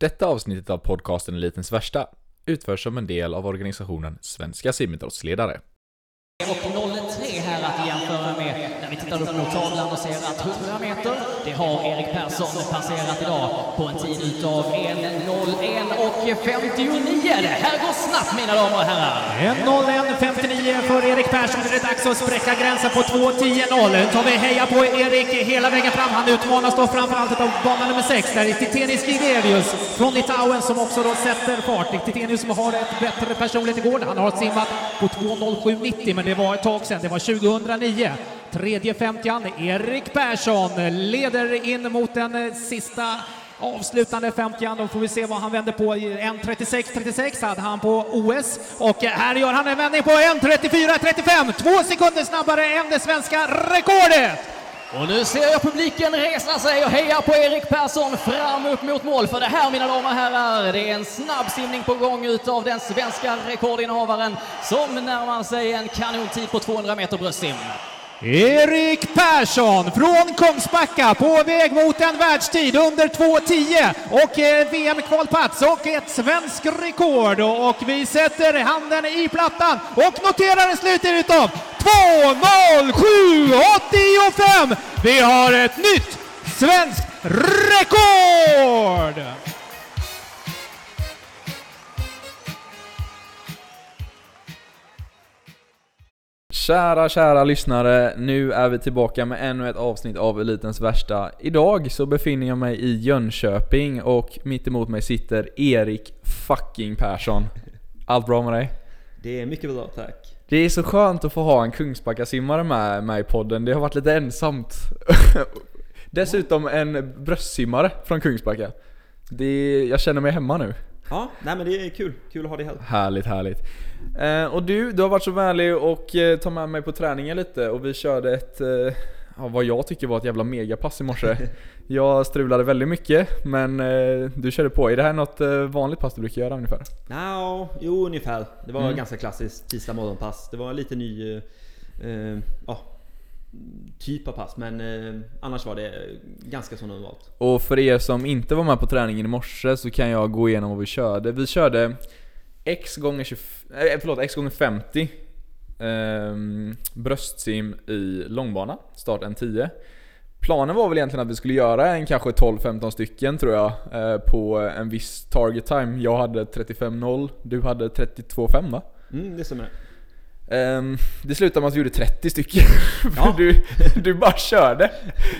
Detta avsnittet av podcasten Elitens värsta utförs som en del av organisationen Svenska simidrottsledare. Och 03 här att jämföra när vi tittar upp mot tavlan och ser att 100 meter, det har Erik Persson passerat idag på en tid utav 1.01 och 59. Det här går snabbt mina damer och herrar. 1.01.59 för Erik Persson. Det är dags att spräcka gränsen på 2.10.0. Nu tar vi heja på Erik hela vägen fram. Han utmanas då framförallt av bana nummer 6. Där är Titenis Gigelius från Litauen som också då sätter fart. Titenius som har ett bättre personligt igår. Han har simmat på 2.07.90 men det var ett tag sedan. Det var 2009. Tredje femtian, Erik Persson leder in mot den sista avslutande 50 Då får vi se vad han vänder på. 1.36.36 hade han på OS. Och här gör han en vändning på 1.34.35. Två sekunder snabbare än det svenska rekordet. Och nu ser jag publiken resa sig och heja på Erik Persson fram upp mot mål. För det här mina damer och herrar, det är en snabb simning på gång utav den svenska rekordinnehavaren som närmar sig en kanontid på 200 meter bröstsim. Erik Persson från Kungsbacka på väg mot en världstid under 2.10 och eh, VM-kvalplats och ett svenskt rekord. Och vi sätter handen i plattan och noterar ett slutet utav 2.07.85. Vi har ett nytt svenskt rekord! Kära, kära lyssnare, nu är vi tillbaka med ännu ett avsnitt av Elitens värsta. Idag så befinner jag mig i Jönköping och mitt emot mig sitter Erik fucking Persson. Allt bra med dig? Det är mycket bra, tack. Det är så skönt att få ha en Kungsbacka-simmare med, med i podden, det har varit lite ensamt. Dessutom en bröstsimmare från Kungsbacka. Det, jag känner mig hemma nu. Ja, nej men det är kul. Kul att ha dig här. Härligt, härligt. Eh, och du, du har varit så vänlig och eh, ta med mig på träningen lite och vi körde ett, eh, ja, vad jag tycker var ett jävla megapass i morse. jag strulade väldigt mycket, men eh, du körde på. Är det här något eh, vanligt pass du brukar göra ungefär? Nå, jo ungefär. Det var Mm. ganska klassiskt tisdag morgonpass. Det var lite ny eh, ja, typ av pass, men eh, annars var det ganska så normalt. Och för er som inte var med på träningen i morse så kan jag gå igenom vad vi körde. Vi körde X gånger 20, eh, förlåt, X gånger 50 ehm, bröstsim i långbana, start en 10. Planen var väl egentligen att vi skulle göra en kanske 12-15 stycken tror jag eh, på en viss target time. Jag hade 35.0, du hade 32.5 va? Mm, det stämmer. Ehm, det slutade med att vi gjorde 30 stycken. Ja. du, du bara körde.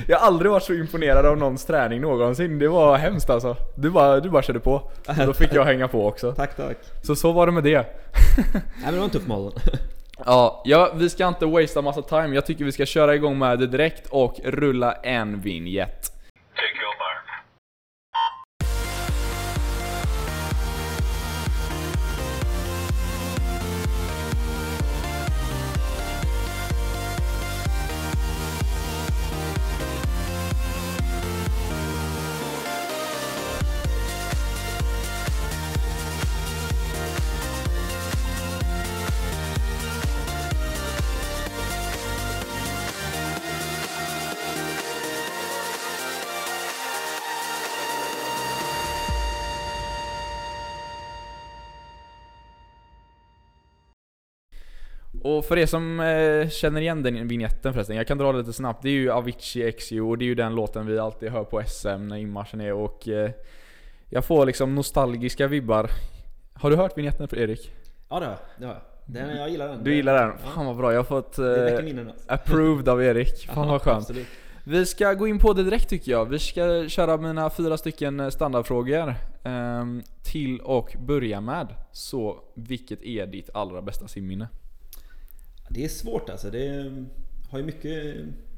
Jag har aldrig varit så imponerad av någons träning någonsin. Det var hemskt alltså. Du bara, du bara körde på. Och då fick jag hänga på också. Tack, tack. Så så var det med det. Nej men det var en tuff morgon. Ja, ja, vi ska inte wastea massa time. Jag tycker vi ska köra igång med det direkt och rulla en vignett. Och för er som eh, känner igen den vignetten förresten, jag kan dra det lite snabbt. Det är ju Avicii XU och det är ju den låten vi alltid hör på SM när inmarschen är och eh, jag får liksom nostalgiska vibbar. Har du hört vignetten för Erik? Ja det har jag. Det har jag. Den, jag gillar den. Du gillar den? Fan vad bra, jag har fått eh, alltså. approved av Erik. Fan vad skönt. Absolut. Vi ska gå in på det direkt tycker jag. Vi ska köra mina fyra stycken eh, standardfrågor. Ehm, till och börja med. Så, vilket är ditt allra bästa simminne? Det är svårt alltså. Det har ju mycket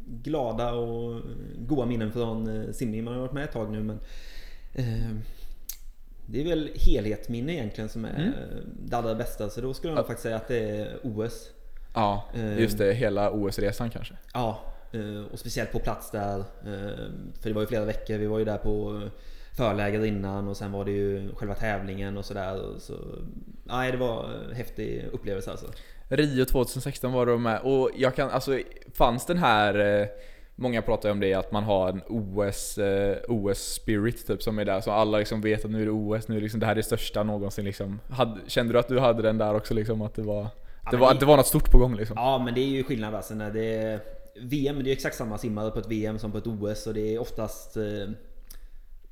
glada och goda minnen från eh, simning. Man har varit med ett tag nu men eh, Det är väl helhetsminne egentligen som är Mm. det allra bästa. Så då skulle jag nog faktiskt säga att det är OS. Ja, Ehm. just det. Hela OS-resan kanske. Ja, eh, och speciellt på plats där. eh, För det var ju flera veckor. Vi var ju där på förläger innan och sen var det ju själva tävlingen och sådär. Så, nej, det var en häftig upplevelse alltså. Rio 2016 var du med och jag kan, alltså fanns den här eh, Många pratar ju om det, att man har en OS, eh, OS-spirit typ som är där, så alla liksom vet att nu är det OS, nu är det, liksom, det här är det största någonsin liksom. Hade, kände du att du hade den där också liksom, att det var, det men var, det- det var något stort på gång liksom? Ja men det är ju skillnad alltså när det VM, det är exakt samma simmare på ett VM som på ett OS och det är oftast eh,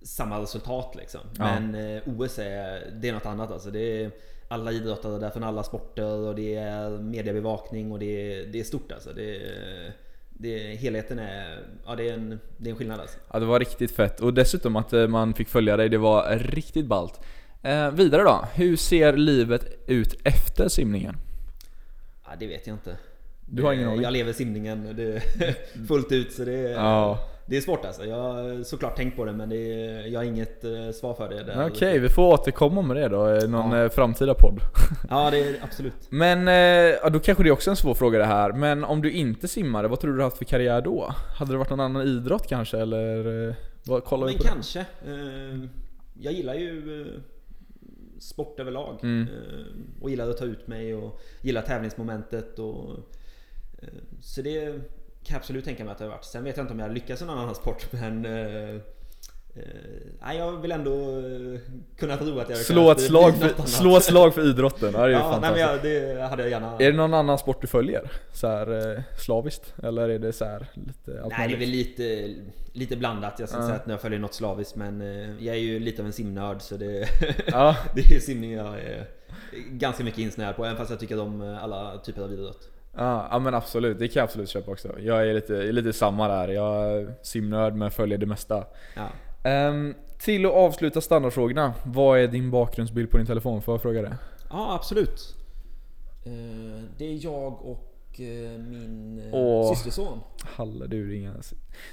samma resultat liksom. Ja. Men eh, OS är, det är något annat alltså. Det är alla idrottare där från alla sporter och det är mediebevakning och det är, det är stort alltså. Det är, det, helheten är, ja det är en, det är en skillnad alltså. Ja det var riktigt fett, och dessutom att eh, man fick följa dig, det var riktigt ballt. Eh, vidare då, hur ser livet ut efter simningen? Ja, det vet jag inte. Du har ingen Eh, aning? Jag lever simningen det, fullt ut så det är, Ja. Det är svårt alltså. Jag har såklart tänkt på det men det är, jag har inget eh, svar för det. Okej, vi får återkomma med det då, i någon Ja. eh, framtida podd. Ja det är absolut. Men, eh, ja, då kanske det är också en svår fråga det här, men om du inte simmade, vad tror du du haft för karriär då? Hade det varit någon annan idrott kanske, eller? eh, Vad, kollar vi Men på det? kanske. Eh, Jag gillar ju eh, sport överlag. Mm. Eh, Och gillar att ta ut mig och gillar tävlingsmomentet. Och, eh, så det kan jag absolut tänka mig att det har varit. Sen vet jag inte om jag lyckas i någon annan sport men eh, eh, Nej, jag vill ändå eh, kunna tro att jag Slå ett, slag för, slå ett slag för idrotten, det är Ja, nej, men fantastiskt. jag, det hade jag gärna. Är det någon annan sport du följer? Så här, eh, slaviskt? Eller är det så här lite allt Nej det är väl lite, lite blandat. Jag ska Ja. säga att jag följer något slaviskt men eh, jag är ju lite av en simnörd så det, Ja, det är simning jag är ganska mycket insnöad på även fast jag tycker om alla typer av idrott. Ja, ja men absolut, det kan jag absolut köpa också. Jag är lite, lite samma där, jag är simnörd men följer det mesta. Ja. Ehm, till att avsluta standardfrågorna, vad är din bakgrundsbild på din telefon? Får jag fråga det? ja absolut. Eh, Det är jag och eh, min eh, Åh. systerson. Halle du, inga...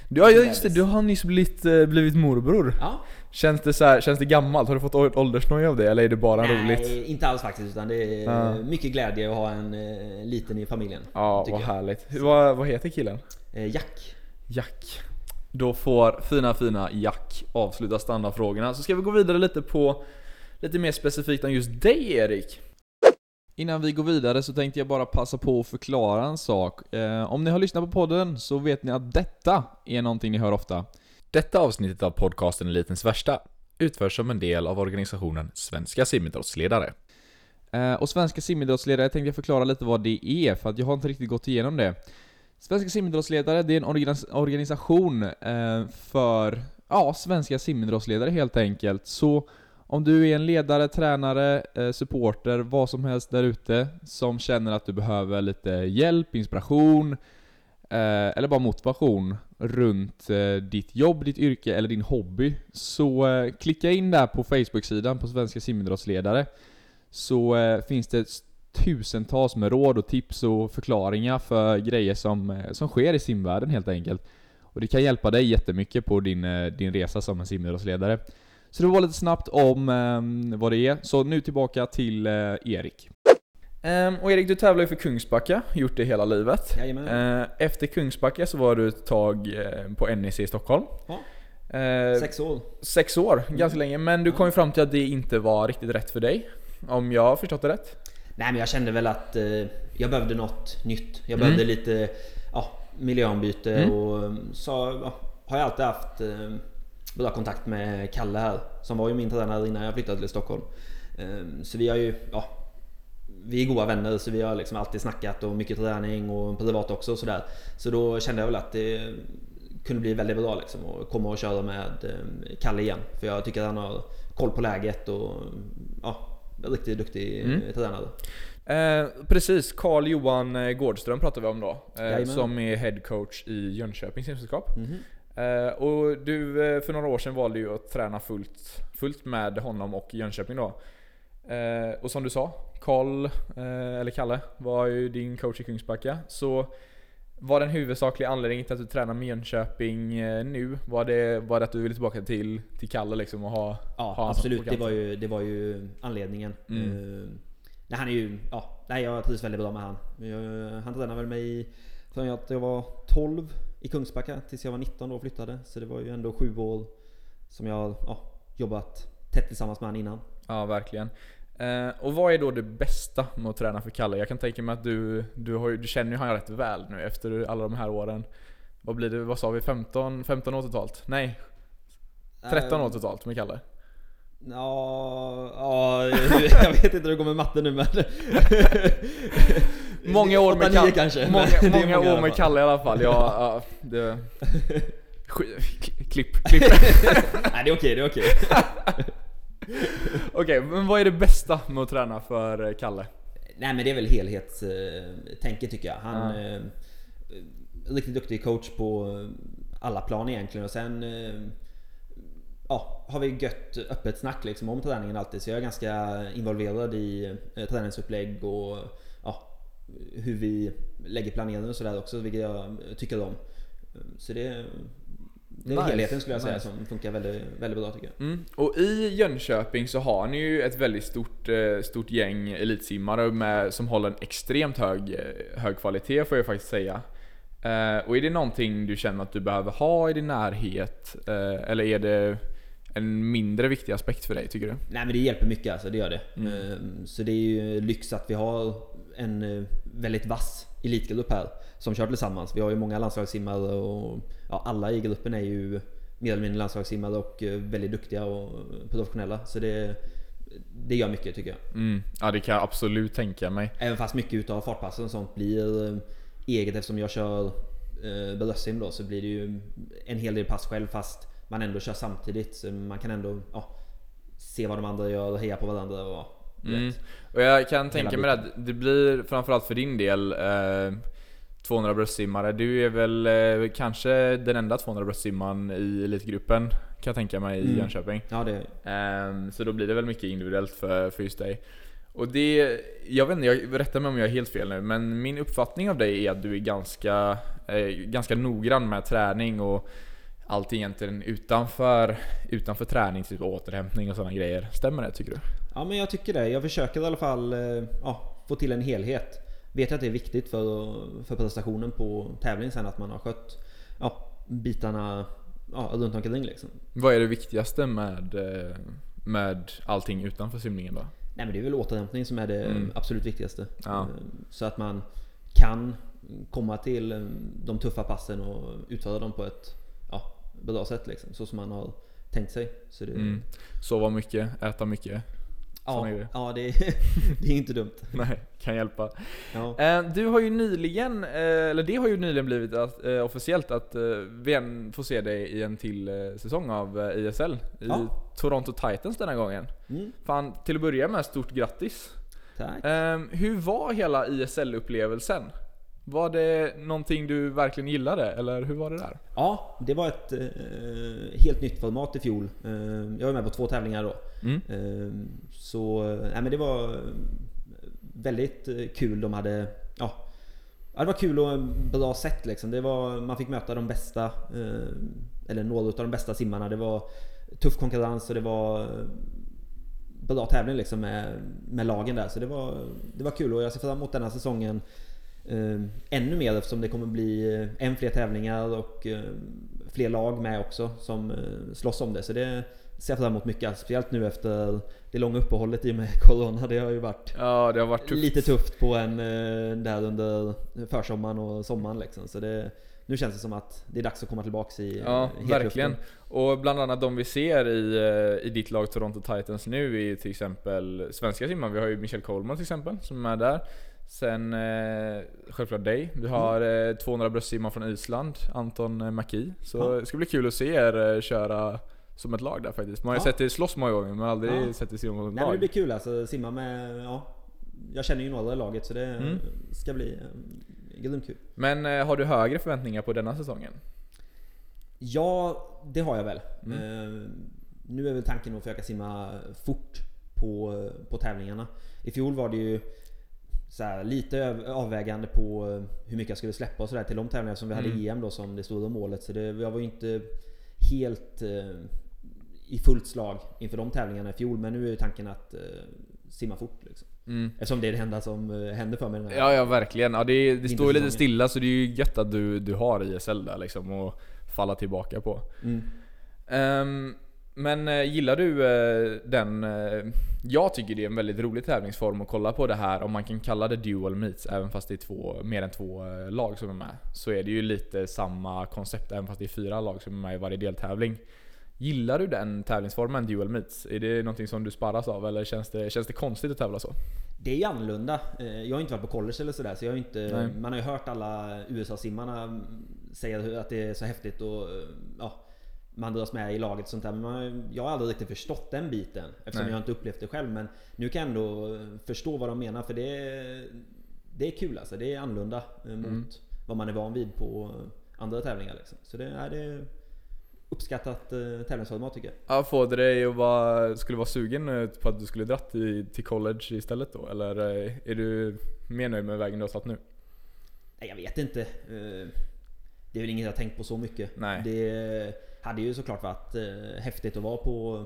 Du, ja, just det, du har nyss blivit, eh, blivit morbror. Ja. Känns det, så här, känns det gammalt? Har du fått åldersnoja av det eller är det bara Nej, roligt? inte alls faktiskt utan det är Ja. mycket glädje att ha en eh, liten i familjen. Ja, vad jag. härligt. Vad, vad heter killen? Eh, Jack. Jack. Då får fina fina Jack avsluta standardfrågorna. Så ska vi gå vidare lite på lite mer specifikt om just dig Erik. Innan vi går vidare så tänkte jag bara passa på att förklara en sak. Eh, om ni har lyssnat på podden så vet ni att detta är någonting ni hör ofta. Detta avsnittet av podcasten Elitens Värsta utförs som en del av organisationen Svenska simidrottsledare. Eh, och Svenska simidrottsledare tänkte jag förklara lite vad det är, för att jag har inte riktigt gått igenom det. Svenska simidrottsledare, det är en organisation eh, för ja, svenska simidrottsledare helt enkelt. Så om du är en ledare, tränare, eh, supporter, vad som helst där ute som känner att du behöver lite hjälp, inspiration Eh, eller bara motivation runt eh, ditt jobb, ditt yrke eller din hobby så eh, klicka in där på Facebook-sidan på Svenska simidrottsledare så finns det tusentals med råd och tips och förklaringar för grejer som, som sker i simvärlden helt enkelt. Och det kan hjälpa dig jättemycket på din, din resa som en simidrottsledare. Så det var lite snabbt om ehm, vad det är. Så nu tillbaka till Erik. Ehm, och Erik, du tävlar ju för Kungsbacka, gjort det hela livet. Jajamän. Eh, efter Kungsbacka så var du ett tag eh, på NEC i Stockholm. Ja. Eh, Sex år. sex år, ganska länge. Men du kom ju fram till att det inte var riktigt rätt för dig. Om jag har förstått det rätt? Nej men jag kände väl att eh, jag behövde något nytt. Jag Mm. behövde lite ja, miljöombyte Mm. och så ja, har jag alltid haft eh, bra kontakt med Kalle här. Som var ju min tränare innan jag flyttade till Stockholm. Eh, så vi har ju, ja, vi är goda vänner så vi har liksom alltid snackat och mycket träning och privat också och sådär. Så då kände jag väl att det kunde bli väldigt bra liksom att komma och köra med eh, Kalle igen. För jag tycker att han har koll på läget och ja, riktigt duktig Mm. eh, tränare. Eh, precis, Carl Johan eh, Gårdström pratar vi om då. Eh, som är head coach i Jönköpings simsällskap. Mhm. Eh, och du, för några år sedan valde ju att träna fullt, fullt med honom och Jönköping då. Eh, och som du sa, Karl, eh, eller Kalle, var ju din coach i Kungsbacka. Så var den huvudsakliga anledningen till att du tränar med Jönköping eh, nu, var det, var det att du ville tillbaka till, till Kalle liksom och ha, Ja ha absolut, det var, ju, det var ju anledningen. Mm. Eh, nej, han är ju, ja, nej, jag trivs väldigt bra med han. Jag, han tränade väl mig från att jag var 12 i Kungsbacka tills jag var 19 då och flyttade. Så det var ju ändå sju år som jag ja, jobbat tätt tillsammans med han innan. Ja, verkligen. Eh, och vad är då det bästa med att träna för Kalle? Jag kan tänka mig att du, du, har, du känner ju han rätt väl nu efter alla de här åren. vad blir det, vad sa vi? 15, 15 år totalt? Nej, 13 år totalt med Kalle. Ja, ja, jag vet inte hur det går med matte nu men... Många år med Kalle. kanske. Många, många alla år med. Kalle i alla fall. Ja, ja det... Klipp, klipp. Nej det är okej, det är okej. Okej, men vad är det bästa med att träna för eh, Kalle? Nej men det är väl helhetstänket tycker jag. Han Ja. eh, riktigt duktig coach på alla plan egentligen och sen eh, ja, har vi gött öppet snack liksom om träningen alltid så jag är ganska involverad i eh, träningsupplägg och ja, hur vi lägger planeringen och sådär också vilket jag tycker om. Så det, det är Nice, helheten skulle jag säga nice. som funkar väldigt, väldigt bra tycker jag. Mm. Och i Jönköping så har ni ju ett väldigt stort, eh, stort gäng elitsimmare med, som håller en extremt hög, eh, hög kvalitet får jag faktiskt säga. Eh, och är det någonting du känner att du behöver ha i din närhet? Eh, eller är det en mindre viktig aspekt för dig tycker du? Nej men det hjälper mycket alltså, det gör det. Mm. Ehm, Så det är ju lyx att vi har en väldigt vass elitgrupp här som kör tillsammans. Vi har ju många landslagssimmare och ja, alla i gruppen är ju mer eller mindre landslagssimmare och eh, väldigt duktiga och professionella. Så det, det gör mycket tycker jag. Mm. Ja det kan jag absolut tänka mig. Även fast mycket utav fartpassen och sånt blir eh, eget eftersom jag kör eh, bröstsim då så blir det ju en hel del pass själv fast man ändå kör samtidigt. Så man kan ändå ja, se vad de andra gör och heja på varandra och Mm. Och jag kan tänka mig att det blir framförallt för din del eh, 200 bröstsimmare. Du är väl eh, kanske den enda 200 bröstsimmaren i elitgruppen kan jag tänka mig i Mm. Jönköping. Ja det Ehm, så då blir det väl mycket individuellt för, för just dig. Och det, jag vet inte, jag rättar mig om jag är helt fel nu, men min uppfattning av dig är att du är ganska, eh, ganska noggrann med träning och allt egentligen utanför, utanför träning, typ återhämtning och sådana grejer. Stämmer det tycker du? Ja men jag tycker det. Jag försöker i alla fall eh, ja, få till en helhet. Vet jag att det är viktigt för, för prestationen på tävling sen att man har skött ja, bitarna ja, runt omkring liksom. Vad är det viktigaste med, eh, med allting utanför simningen då? Nej men det är väl återhämtning som är det Mm. absolut viktigaste. Ja. Eh, Så att man kan komma till eh, de tuffa passen och utföra dem på ett ja, bra sätt liksom. Så som man har tänkt sig. Så det, Mm. Sova mycket, äta mycket. Ja, ja det, det är inte dumt. Nej, kan hjälpa. Ja. Eh, Du har ju nyligen, eh, eller det har ju nyligen blivit att, eh, officiellt att vi än får se dig i en till säsong av ISL i Ja. Toronto Titans denna gången. Mm, Fan, till att börja med, stort grattis! tack. Hur var hela ISL-upplevelsen? Var det någonting du verkligen gillade, eller hur var det där? Ja, det var ett eh, helt nytt format i fjol. Eh, jag var med på två tävlingar då. Mm. Eh, så eh, nej, men det var eh, väldigt eh, kul. De hade... Ja, det var kul och bra sätt liksom. Det var, man fick möta de bästa, eller några av de bästa simmarna. Det var tuff konkurrens och det var bra tävling liksom med, med lagen där. Så det var, det var kul och jag ser fram emot denna säsongen eh, ännu mer eftersom det kommer bli eh, än fler tävlingar och eh, fler lag med också som eh, slåss om det. Så det ser jag fram emot mycket. Speciellt nu efter det långa uppehållet i och med Corona. Det har ju varit Ja, det har varit tufft. lite tufft på en där under försommaren och sommaren liksom. Så det, nu känns det som att det är dags att komma tillbaks i Ja, verkligen. Och bland annat de vi ser i, i ditt lag Toronto Titans nu är till exempel svenska simmare. Vi har ju Michelle Coleman till exempel som är där. Sen eh, självklart dig. Vi har Mm. eh, 200 bröstsimmare från Island, Anton eh, Maki. Så Ja. det ska bli kul att se er eh, köra som ett lag där faktiskt. Man har ju Ja. sett er slåss många gånger men aldrig Ja. sett er simma som ett Nej men det lag. blir kul alltså. Simma med... Ja, jag känner ju några i laget så det Mm. ska bli eh, grymt kul. Men eh, har du högre förväntningar på denna säsongen? Ja, det har jag väl. Mm. Eh, nu är väl tanken att försöka simma fort på, på tävlingarna. I fjol var det ju så här, lite avvägande på eh, hur mycket jag skulle släppa och sådär till de tävlingar som vi hade Mm. EM då som det stora målet. Så det, jag var ju inte helt eh, i fullt slag inför de tävlingarna i fjol. Men nu är ju tanken att eh, simma fort liksom. Mm. Eftersom det är det enda som eh, händer för mig den här Ja, ja verkligen. Ja, det, det står ju lite stilla så det är ju gött att du, du har ISL där liksom och falla tillbaka på. Mm. Ehm, Men eh, gillar du eh, den... Eh, jag tycker det är en väldigt rolig tävlingsform att kolla på det här, om man kan kalla det dual meets, även fast det är två, mer än två lag som är med. Så är det ju lite samma koncept, även fast det är fyra lag som är med i varje deltävling. Gillar du den tävlingsformen, dual meets? Är det någonting som du sparras av, eller känns det, känns det konstigt att tävla så? Det är annorlunda. Jag har inte varit på college eller sådär, så jag har inte... Nej. Man har ju hört alla USA-simmarna säga att det är så häftigt och ja, man dras med i laget och sånt där. Men man, jag har aldrig riktigt förstått den biten eftersom Nej. jag inte upplevt det själv. Men nu kan jag ändå förstå vad de menar för det är, det är kul alltså. Det är annorlunda eh, mot Mm. vad man är van vid på andra tävlingar. Liksom. Så det är, det uppskattat eh, tävlingsformat tycker jag. Ja, får det dig att vara, skulle vara sugen eh, på att du skulle dratt till, till college istället då? Eller eh, är du mer nöjd med vägen du har satt nu? Nej, jag vet inte. Eh, Det är väl inget jag tänkt på så mycket. Nej. Det hade ju såklart varit eh, häftigt att vara på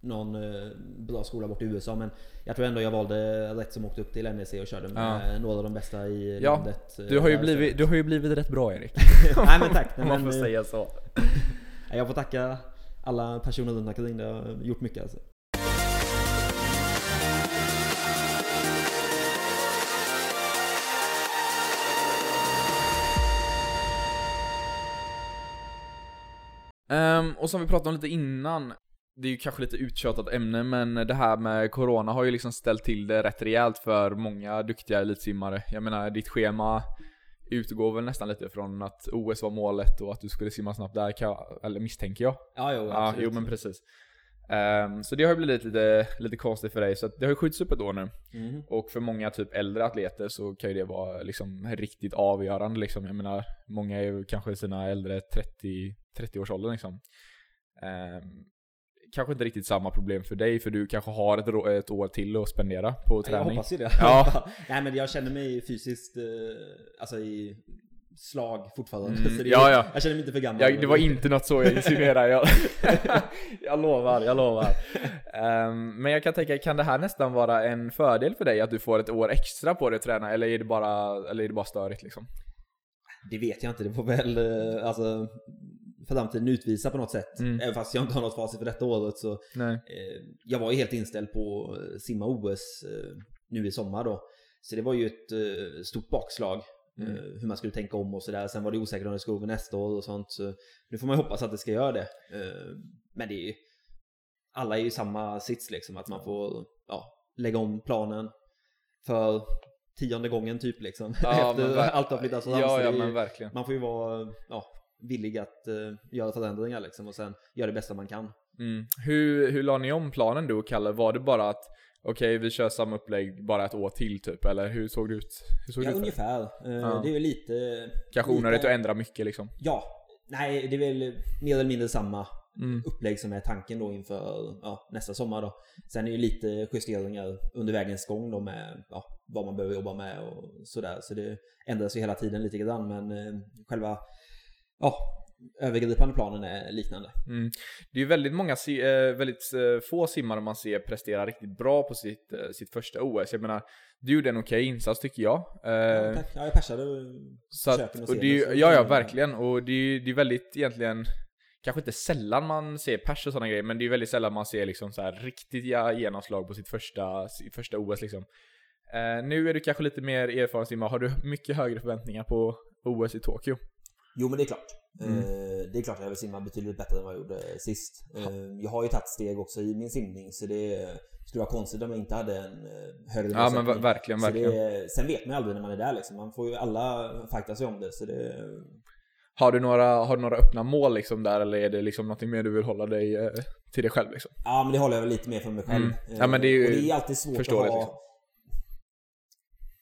någon eh, bra skola bort i USA men jag tror ändå jag valde rätt som åkte upp till NEC och körde med några av de bästa i Ja, landet. eh, Du har ju blivit, du har ju blivit rätt bra Erik. Nej men tack. Om man får eh, säga så. Jag får tacka alla personer runt omkring. Det har gjort mycket alltså. Ehm, och som vi pratade om lite innan, det är ju kanske lite uttjatat ämne, men det här med Corona har ju liksom ställt till det rätt rejält för många duktiga elitsimmare. Jag menar, ditt schema utgår väl nästan lite från att OS var målet och att du skulle simma snabbt där, kan eller misstänker jag. Ja, jo, Ja, absolut. jo men precis. Ehm, så det har ju blivit lite, lite konstigt för dig, så att det har ju skjutits upp ett år nu. Mhm. Och för många typ äldre atleter så kan ju det vara liksom riktigt avgörande liksom. Jag menar, många är ju kanske i sina äldre 30, 30-årsåldern liksom. Ehm, kanske inte riktigt samma problem för dig, för du kanske har ett, ett år till att spendera på Jag träning. hoppas ju det. Ja. Nej men jag känner mig fysiskt, eh, alltså i slag fortfarande. Mm, Så det, ja, ja. Jag känner mig inte för gammal. Jag, det var inte något så jag insinuerade, jag, jag lovar, jag lovar. Ehm, men jag kan tänka, kan det här nästan vara en fördel för dig att du får ett år extra på dig att träna, eller är det bara, eller är det bara störigt liksom? Det vet jag inte, det får väl eh, alltså, framtiden utvisa på något sätt. Mm. Även fast jag inte har något facit för detta året så eh, Jag var ju helt inställd på eh, simma OS eh, nu i sommar då. Så det var ju ett eh, stort bakslag. Mm. eh, Hur man skulle tänka om och sådär. Sen var det osäkert om det skulle gå nästa år och sånt. Så nu får man ju hoppas att det ska göra det. Eh, Men det är ju Alla är ju i samma sits liksom. Att man får ja, lägga om planen för tionde gången typ liksom. Ja, Efter ver- allt har flyttats. Ja, ja men verkligen. man får ju vara ja, villig att eh, göra förändringar liksom och sen göra det bästa man kan. Mm. Hur, hur la ni om planen du och Kalle? Var det bara att okej, vi kör samma upplägg bara ett år till typ? Eller hur såg det ut? Såg Ja, det ut? ungefär. Eh, Ja. Det är väl lite... Kanske lite- onödigt att ändra mycket liksom. Ja. Nej, det är väl mer eller mindre samma Mm. upplägg som är tanken då inför ja, nästa sommar då. Sen är det ju lite justeringar under vägens gång då med ja, vad man behöver jobba med och sådär. Så det ändras ju hela tiden lite grann men eh, själva ja, övergripande planen är liknande. Mm. Det är ju väldigt många, eh, väldigt eh, få simmare man ser prestera riktigt bra på sitt, eh, sitt första OS. Jag menar, du gjorde en okej insats tycker jag. Ja, tack. Ja, jag persade så att, och och det ju, ja, ja, verkligen. Och det är ju det är väldigt egentligen, kanske inte sällan man ser pers och sådana grejer, men det är väldigt sällan man ser liksom så här riktiga genomslag på sitt första, sitt första OS liksom. Eh, nu är du kanske lite mer erfaren simmare. Har du mycket högre förväntningar på OS i Tokyo? Jo men det är klart. Mm. Eh, Det är klart jag vill simma betydligt bättre än vad jag gjorde sist. Eh, Jag har ju tagit steg också i min simning så det skulle vara konstigt om jag inte hade en eh, högre Ja men verkligen, verkligen. det, sen vet man ju aldrig när man är där liksom. Man får ju alla fighta sig om det. Så det Har du några, har du några öppna mål liksom där eller är det liksom någonting mer du vill hålla dig till dig själv liksom? ja men det håller jag väl lite mer för mig själv. Mm. Ja, men det är ju och det är alltid svårt att ha liksom.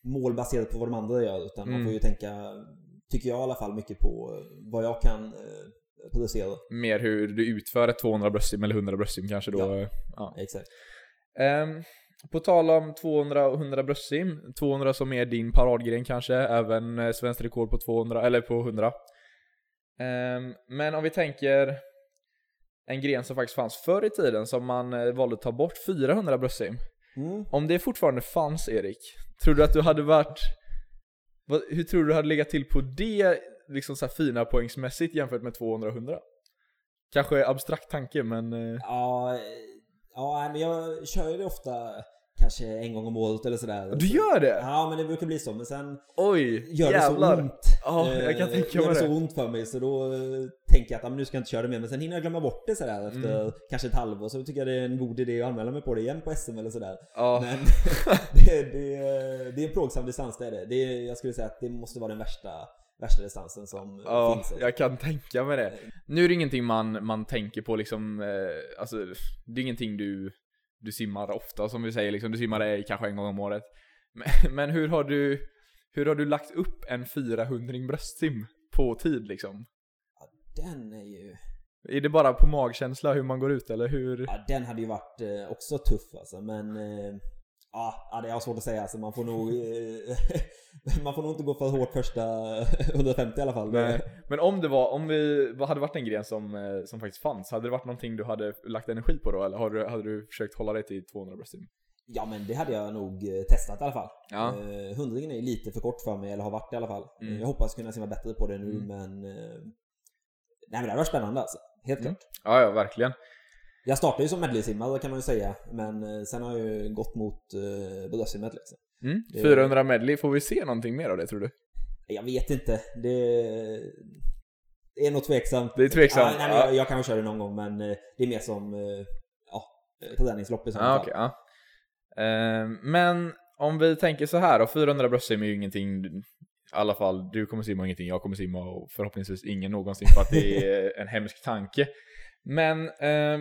mål baserat på vad de andra gör. Utan man Mm. får ju tänka, tycker jag i alla fall, mycket på eh, vad jag kan eh, producera. Mer hur du utför ett 200 bröstsim eller 100 bröstsim kanske då. Ja. eh, ja. Exakt. Ehm, på tal om 200 och 100 bröstsim, 200 som är din paradgren kanske, även svenskt rekord på 200, eller på 100. Ehm, men om vi tänker en gren som faktiskt fanns förr i tiden som man valde att ta bort, 400 bröstsim. Mm. Om det fortfarande fanns Erik, tror du att du hade varit... Vad, hur tror du du hade legat till på det liksom så här fina poängsmässigt jämfört med 200-100? Kanske abstrakt tanke men... Eh, ja, ja men jag kör ju det ofta kanske en gång om året eller sådär. Du gör det? Ja, men det brukar bli så. Men sen Oj, gör det jävlar. så ont. Ja, jag kan Eh, tänka gör mig det så det. ont för mig så då eh, tänker jag att men nu ska jag inte köra det mer. Men sen hinner jag glömma bort det sådär efter Mm. kanske ett halvår. Så tycker jag det är en god idé att anmäla mig på det igen på SM eller sådär. Ja. Men det, det, det är en plågsam distans det är det. det är, jag skulle säga att det måste vara den värsta, värsta distansen som Ja, finns. jag kan tänka mig det. Nu är det ingenting man, man tänker på liksom, eh, alltså det är ingenting du, du simmar ofta som vi säger liksom, du simmar det kanske en gång om året. Men, men hur har du, hur har du lagt upp en 400 bröstsim på tid liksom? Den är ju... Är det bara på magkänsla hur man går ut eller hur? Ja, den hade ju varit eh, också tuff alltså, men... Eh, ja, det är svårt att säga alltså. Man får nog... Eh, man får nog inte gå för hårt första 150 i alla fall. Nej. Men om det var, om vi, vad hade varit en gren som, eh, som faktiskt fanns? Hade det varit någonting du hade lagt energi på då eller har du, hade du försökt hålla dig till 200 bröstsim? Ja, men det hade jag nog eh, testat i alla fall. Ja. Hundringen är lite för kort för mig, eller har varit i alla fall. Mm. Jag hoppas kunna simma bättre på det nu, Mm. men... Nej, men det hade varit spännande alltså. Helt Mm. klart. Ja, ja verkligen. Jag startade ju som medleysimmare kan man ju säga, men eh, sen har jag ju gått mot eh, bröstsimmet liksom. Mm. Det- 400 medley, får vi se någonting mer av det tror du? Jag vet inte. Det, är nog tveksamt. Det är tveksamt, Ja, nej, men ja. jag, jag kan väl köra det någon gång, men eh, det är mer som ja, träningslopp i Ja, fall. okej. ja. Eh, men om vi tänker så här då, 400 bröstsim är ju ingenting, i alla fall du kommer simma och ingenting, jag kommer simma och förhoppningsvis ingen någonsin för att det är en hemsk tanke. Men eh,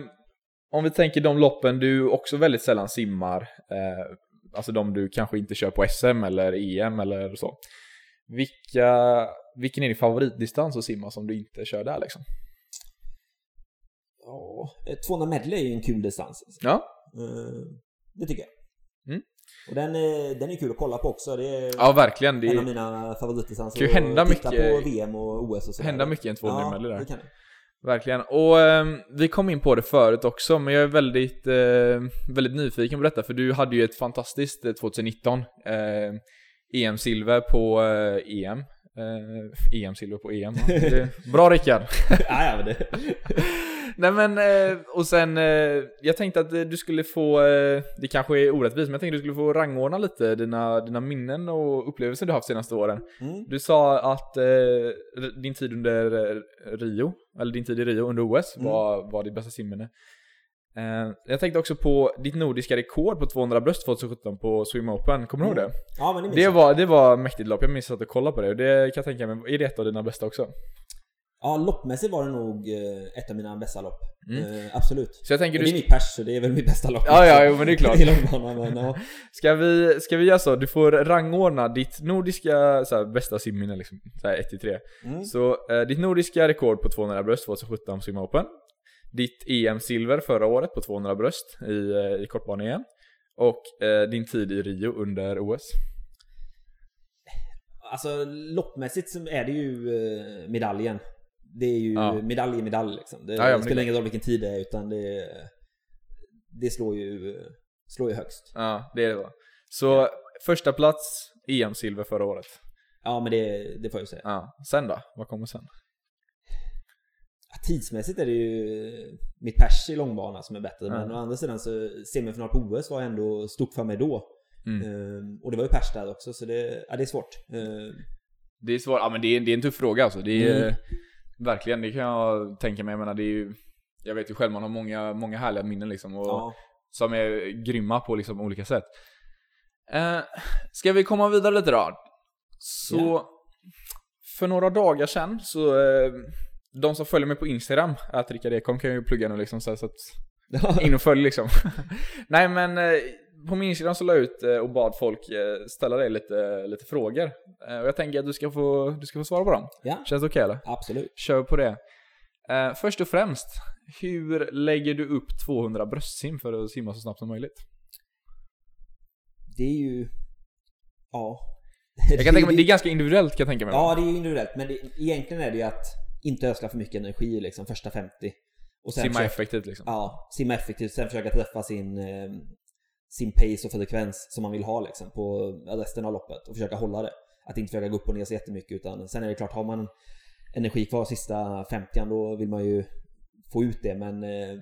om vi tänker de loppen du också väldigt sällan simmar, eh, alltså de du kanske inte kör på SM eller EM eller så. Vilka, vilken är din favoritdistans att simma som du inte kör där liksom? Ja, eh, 200 medley är ju en kul distans. Alltså. Ja, Eh, det tycker jag. Mm. Och den är, den är kul att kolla på också. Det är ja verkligen. Det en av mina favoritdistanser. kan ju hända mycket- på VM och OS och sådär. hända mycket i en 200 ja, medley där. det kan det. Verkligen. Och ehm, vi kom in på det förut också, men jag är väldigt, eh, väldigt nyfiken på detta, för du hade ju ett fantastiskt eh, 2019 eh, EM-silver på eh, EM. Eh, EM-silver på EM. ja. Det- Bra Rickard! ja, men det. Nej men, eh, och sen, eh, jag tänkte att eh, du skulle få, eh, det kanske är orättvist, men jag tänkte att du skulle få rangordna lite dina, dina minnen och upplevelser du haft senaste åren. Mm. Du sa att eh, din tid under eh, Rio, eller din tid i Rio under OS Mm. var, var ditt bästa simminne. Eh, jag tänkte också på ditt nordiska rekord på 200 bröst 2017 på Swim Open, kommer du ihåg Mm. det? Ja, men det minns Det var, det var mäktigt lopp, jag minns att du kollade på det och det kan jag tänka mig, är det ett av dina bästa också? Ja, loppmässigt var det nog eh, ett av mina bästa lopp. Mm. Eh, absolut. Så jag tänker Och du... det är mitt pers, så det är väl mitt bästa lopp. Ja, ja, jo, men det är klart. I långbana, men ja. Ska vi, ska vi göra så? Du får rangordna ditt nordiska så här, bästa simminne liksom, så här 1-3. Mm. Så eh, ditt nordiska rekord på 200 bröst 2017 Swim Open. Ditt EM-silver förra året på 200 bröst i, eh, i kortbane-EM. Och eh, din tid i Rio under OS. Alltså loppmässigt så är det ju eh, medaljen. Det är ju Ja. medalj i medalj liksom. Det, Ja, ja, det spelar det- ingen roll vilken tid det är utan det, det slår ju, slår ju högst. Ja, det är det va. Så första plats EM-silver förra året. Ja men det, det får jag ju säga. Ja. Sen då? Vad kommer sen? Ja, Tidsmässigt är det ju mitt pers i långbana som är bättre. Ja. Men å andra sidan så semifinal på OS var ändå stort för mig då. Mm. Ehm, och det var ju pers där också så det, ja, det är svårt. Ehm, Det är svårt, ja men det är, det är en tuff fråga alltså. Det är Mm. Verkligen, det kan jag tänka mig. Jag menar det är ju, jag vet ju själv man har många, många härliga minnen liksom. Och, ja. Som är grymma på liksom olika sätt. Eh, ska vi komma vidare lite då? Så, Ja. för några dagar sedan så, eh, de som följer mig på Instagram, att Rickard Ekholm kan ju plugga nu liksom så, så att in och följ liksom. Nej men eh, på min Instagram så la jag ut eh, och bad folk eh, ställa dig lite, lite frågor. Eh, och jag tänker att du ska få, du ska få svara på dem. ja, Känns det okej eller? absolut. Kör på det. Först och främst, hur lägger du upp 200 bröstsim för att simma så snabbt som möjligt? Det är ju... Ja. Jag kan tänka mig, det är ganska individuellt kan jag tänka mig. Ja, det är ju individuellt. Men det, egentligen är det ju att inte ödsla för mycket energi liksom första 50. Och sen simma försöka, effektivt liksom. Ja, simma effektivt. Sen försöka träffa sin, sin pace och frekvens som man vill ha liksom på resten av loppet. Och försöka hålla det. Att inte försöka gå upp och ner så jättemycket. Utan sen är det klart, har man energi kvar sista 50 då vill man ju få ut det men eh,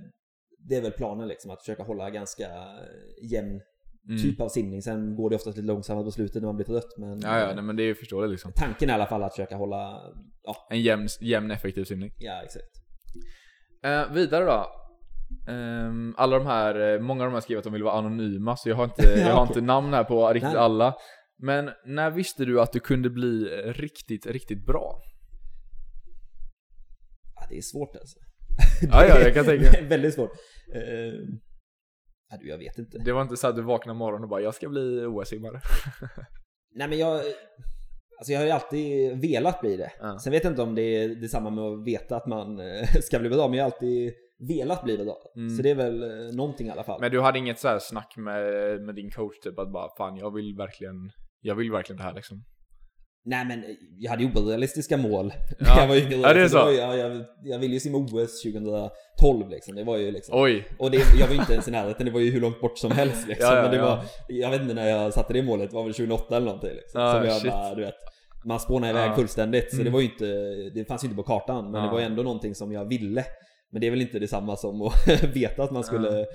det är väl planen liksom att försöka hålla ganska eh, jämn Mm. typ av simning. Sen går det oftast lite långsammare på slutet när man blir trött men Ja, ja, nej, men det är ju förståeligt liksom. tanken är i alla fall att försöka hålla, ja, En jämn, jämn effektiv simning. ja exakt. Eh, vidare då. Ehm, alla de här, eh, många av de här skriver att de vill vara anonyma, så jag har inte, jag har inte namn här på riktigt Nej. alla. Men när visste du att du kunde bli eh, riktigt, riktigt bra? Ja, det är svårt alltså. Ja, ja, jag kan tänka. Är väldigt svårt. Eh, ja, du, jag vet inte. Det var inte så att du vaknade morgonen och bara 'Jag ska bli OS-simmare' Nej men jag... Alltså jag har ju alltid velat bli det. Ja. Sen vet jag inte om det är detsamma med att veta att man eh, ska bli bra, men jag har alltid velat bli bra. Mm. Så det är väl eh, någonting i alla fall. Men du hade inget så här snack med, med din coach typ att bara 'Fan jag vill verkligen, jag vill verkligen det här' liksom Nej men jag hade ju orealistiska mål Ja. jag var yngre. Ja, det är så. var ju- ja, jag, jag ville ju simma OS 2012 liksom. Det var ju liksom... Oj! Och det, jag var ju inte ens i närheten, det var ju hur långt bort som helst liksom. Ja, ja, men det var, jag vet inte när jag satte det målet, det var väl 2008 eller någonting liksom. Ja, som jag shit. bara, du vet. Man spånade iväg fullständigt, så Mm. det var ju inte, det fanns ju inte på kartan. Men det var ju ändå någonting som jag ville. Men det är väl inte detsamma som att veta att man skulle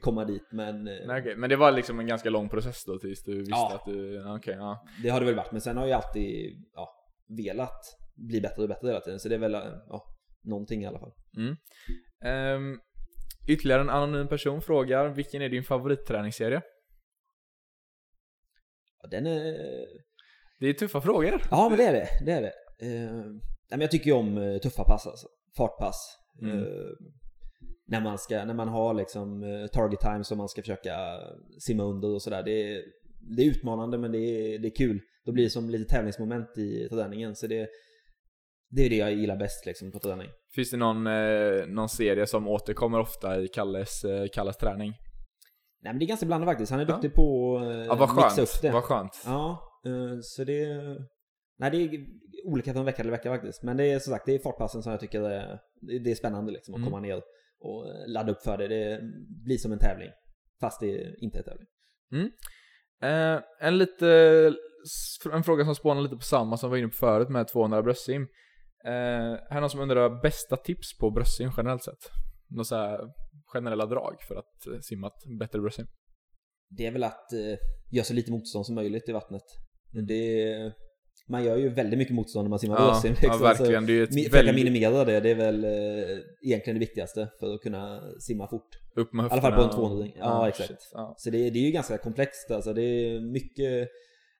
komma dit. Men eh, Nej, okej. Men det var liksom en ganska lång process då tills du visste Ja. att du, okej ja. det har det väl varit. Men sen har jag alltid ja, velat bli bättre och bättre hela tiden. Så det är väl eh, ja, någonting i alla fall. Ehm, ytterligare en anonym person frågar, vilken är din favoritträningsserie? Ja, den är... Det är tuffa frågor. Ja men det är det, det är det. Nej, men jag tycker ju om eh, tuffa pass alltså. Fartpass. Mm. Eh, när, man ska, när man har liksom eh, target time som man ska försöka simma under och sådär. Det, är- det är utmanande men det är, det är kul. Då blir det som lite tävlingsmoment i träningen. Så det, det är det jag gillar bäst liksom på träning. Finns det någon, eh, någon serie som återkommer ofta i Kalles, eh, Kalles träning? Nej men det är ganska blandat faktiskt. Han är Ja. duktig på att Ja, vad eh, mixa upp det. Vad skönt. Ja, eh, så det... Nej, det är olika från vecka till vecka faktiskt. Men det är som sagt, det är fartpassen som jag tycker är, det är spännande liksom att Mm. komma ner och eh, ladda upp för det. Det blir som en tävling. Fast det inte är tävling. Eh, en lite, en fråga som spånar lite på samma som vi var inne på förut med 200 bröstsim. Eh, här är någon som undrar bästa tips på bröstsim generellt sett? Några så här generella drag för att eh, simma ett bättre bröstsim? Det är väl att eh, göra så lite motstånd som möjligt i vattnet. Mm. Det, man gör ju väldigt mycket motstånd när man simmar Ja, bröstsim. ja, verkligen. Det är ett försöka väldigt- minimera det, det är väl eh, egentligen det viktigaste för att kunna simma fort. Upp med I alla fall på en höfterna och- 200 Ja, exakt. shit, ja. Så det, det är ju ganska komplext alltså. Det är mycket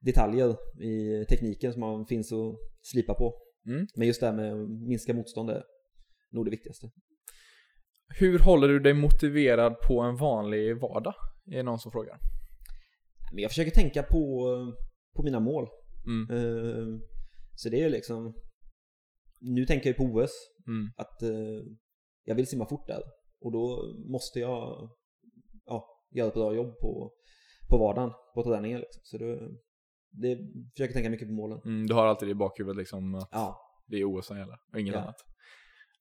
detaljer i tekniken som man finns att slipa på. Mm. Men just det här med att minska motstånd är nog det viktigaste. Hur håller du dig motiverad på en vanlig vardag? Är det någon som frågar. Jag försöker tänka på, på mina mål. Mm. Eh, Så det är liksom Nu tänker jag på OS Mm. att eh, jag vill simma fort där och då måste jag ja, göra ett bra jobb på, på vardagen, på träningen liksom. Så det, det försöker tänka mycket på målen. Mm, du har alltid det i bakhuvudet liksom att Ja, det är OS som gäller och inget Ja. annat.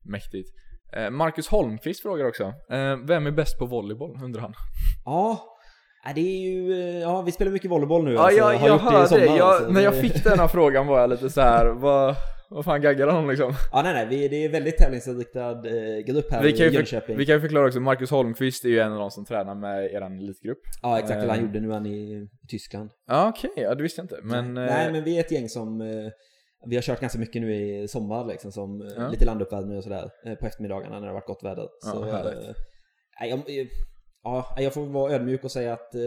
Mäktigt. Eh, Marcus Holmqvist frågar också. Eh, vem är bäst på volleyboll? undrar han. Ja, ja, det är ju, eh, ja vi spelar mycket volleyboll nu Ja, alltså. jag, jag i hörde sommar. Jag, alltså. när jag fick den här frågan var jag lite så här, vad, vad fan gaggar han om liksom? Ja nej nej, vi, det är väldigt tävlingsinriktad eh, grupp här Vi i för, Jönköping. vi kan ju förklara också, Marcus Holmqvist är ju en av de som tränar med eran elitgrupp. Ja exakt, eller han Eh. gjorde nu han i Tyskland. Ja okej, ja det visste jag inte. Men, nej eh, men vi är ett gäng som eh, vi har kört ganska mycket nu i sommar liksom, som Ja. lite landuppvärmning och sådär på eftermiddagarna när det har varit gott väder. Ja, Så, nej, jag, ja, jag får vara ödmjuk och säga att eh,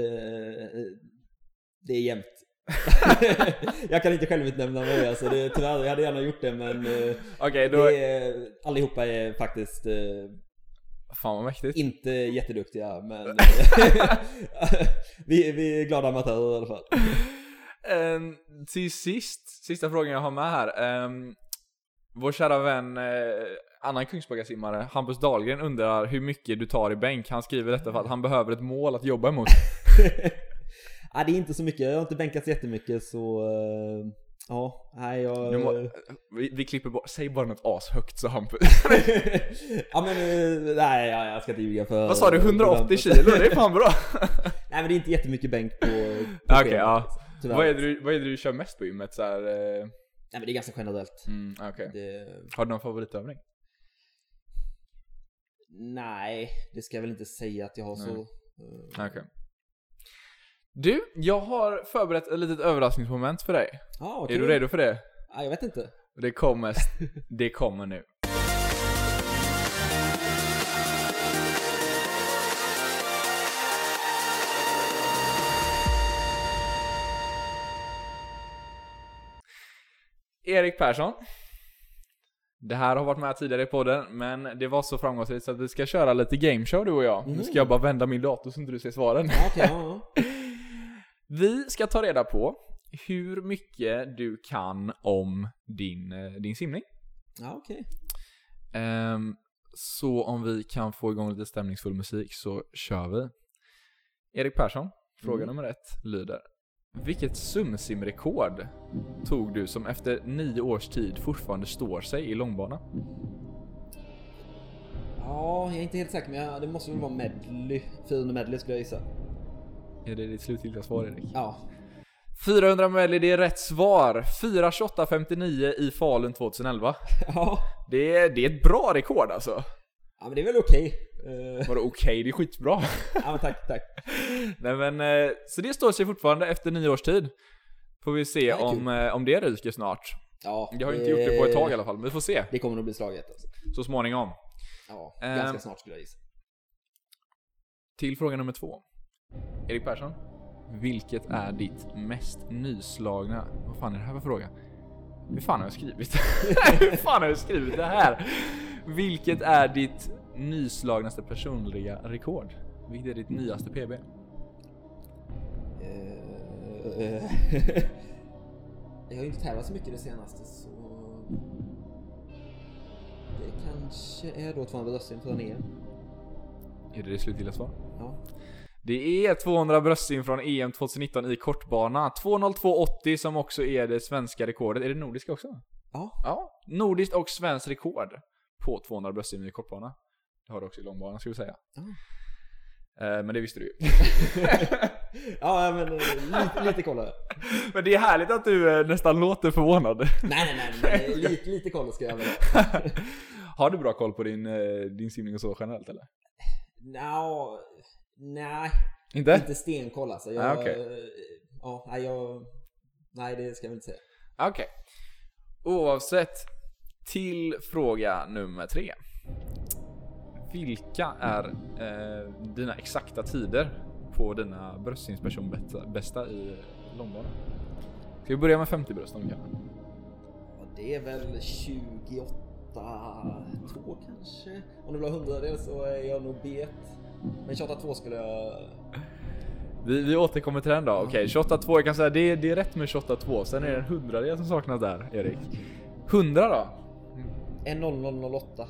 det är jämnt. jag kan inte självutnämna mig alltså, det, tyvärr, jag hade gärna gjort det men eh, Okej, då... det är, allihopa är faktiskt eh, Fan vad mäktigt. inte jätteduktiga men eh, vi, vi är glada amatörer i alla fall. Ehm, till sist, sista frågan jag har med här. Um, vår kära vän, eh, annan Kungsbackasimmare, Hampus Dahlgren undrar hur mycket du tar i bänk. Han skriver detta för att han behöver ett mål att jobba emot. ja, det är inte så mycket, jag har inte bänkat så jättemycket så eh, Ja, nej jag... Må, vi, vi klipper bort, säg bara något ashögt så Hampus. ja men eh, nej jag, jag ska inte ljuga för... Vad sa du? 180 kilo? Det är fan bra! Nej men det är inte jättemycket bänk på, på Okej, schemat, ja. tyvärr. Vad är, det du, vad är det du kör mest på gymmet? Så här, eh, Nej men det är ganska generellt. mm, okej. Det, Har du någon favoritövning? Nej, det ska jag väl inte säga att jag har så... eh, Okej. Du, jag har förberett ett litet överraskningsmoment för dig. Ja, okej. Är du redo för det? Ja, jag vet inte. Det kommer, det kommer nu. Erik Persson. Det här har varit med tidigare i podden, men det var så framgångsrikt så att vi ska köra lite gameshow du och jag. Nu ska jag bara vända min dator så inte du ser svaren. Okej, ja, ja. Vi ska ta reda på hur mycket du kan om din, eh, din simning. Ja, okej. Ehm, så om vi kan få igång lite stämningsfull musik så kör vi. Erik Persson, fråga Mm. nummer ett lyder. Vilket sumsimrekord tog du som efter nio års tid fortfarande står sig i långbana? Ja, jag är inte helt säker men jag, det måste väl vara medley. 400 medley skulle jag gissa. Är det ditt slutgiltiga svar Erik? Ja. 400 medley, det är rätt svar. 4.28.59 i Falun 2011. Ja. Det är, det är ett bra rekord alltså. Ja men det är väl okej. Eh, Vadå okej, det är skitbra. ja men tack, tack. Nej men, eh, så det står sig fortfarande efter nio års tid. Får vi se Ja, om, eh, om det ryker snart. Ja, Jag har inte gjort det på ett tag i alla fall, men vi får se. Det kommer nog bli slaget alltså. Så småningom. Ja, ganska snart skulle jag gissa. Till fråga nummer två. Erik Persson. Vilket är ditt mest nyslagna... Vad fan är det här för fråga? Hur fan har jag skrivit? Hur fan har jag skrivit det här? Vilket är ditt nyslagnaste personliga rekord? Vilket är ditt nyaste PB? Eh, jag har inte tävlat så mycket det senaste så... Det kanske är då 200 bröstsim från EM. Är det det slutgiltiga svar? Ja. Det är 200 bröstsim från EM 2019 i kortbana. 2.02.80 som också är det svenska rekordet. Är det nordiska också? Ja. Ja, nordiskt och svenskt rekord på 200 bröstsim i kortbana. Det har du också i långbana ska vi säga. Eh, Men det visste du ju. ja men eh, lite, lite koll jag. Men det är härligt att du eh, nästan låter förvånad. Nej nej nej, nej lite, lite koll ska jag väl ha. Har du bra koll på din, din simning och så generellt eller? Nå, nej, Inte? inte stenkoll alltså. Jag, Ah, eh, Ja, nej jag... Nej det ska jag inte säga. Okej. Oavsett, till fråga nummer tre. Vilka är eh, dina exakta tider på dina bröstsimspersonbästa i långbana? Ska vi börja med 50 bröst om vi kan? Det är väl 28 2 kanske. Om det blir 100 så är jag nog bet. Men 28 2 skulle jag... Vi, vi återkommer till den då. Okej, 28-2, jag kan säga det, är- det är rätt med 28-2. Sen är det en hundradel som saknas där, Erik. 100 då? 1.0008.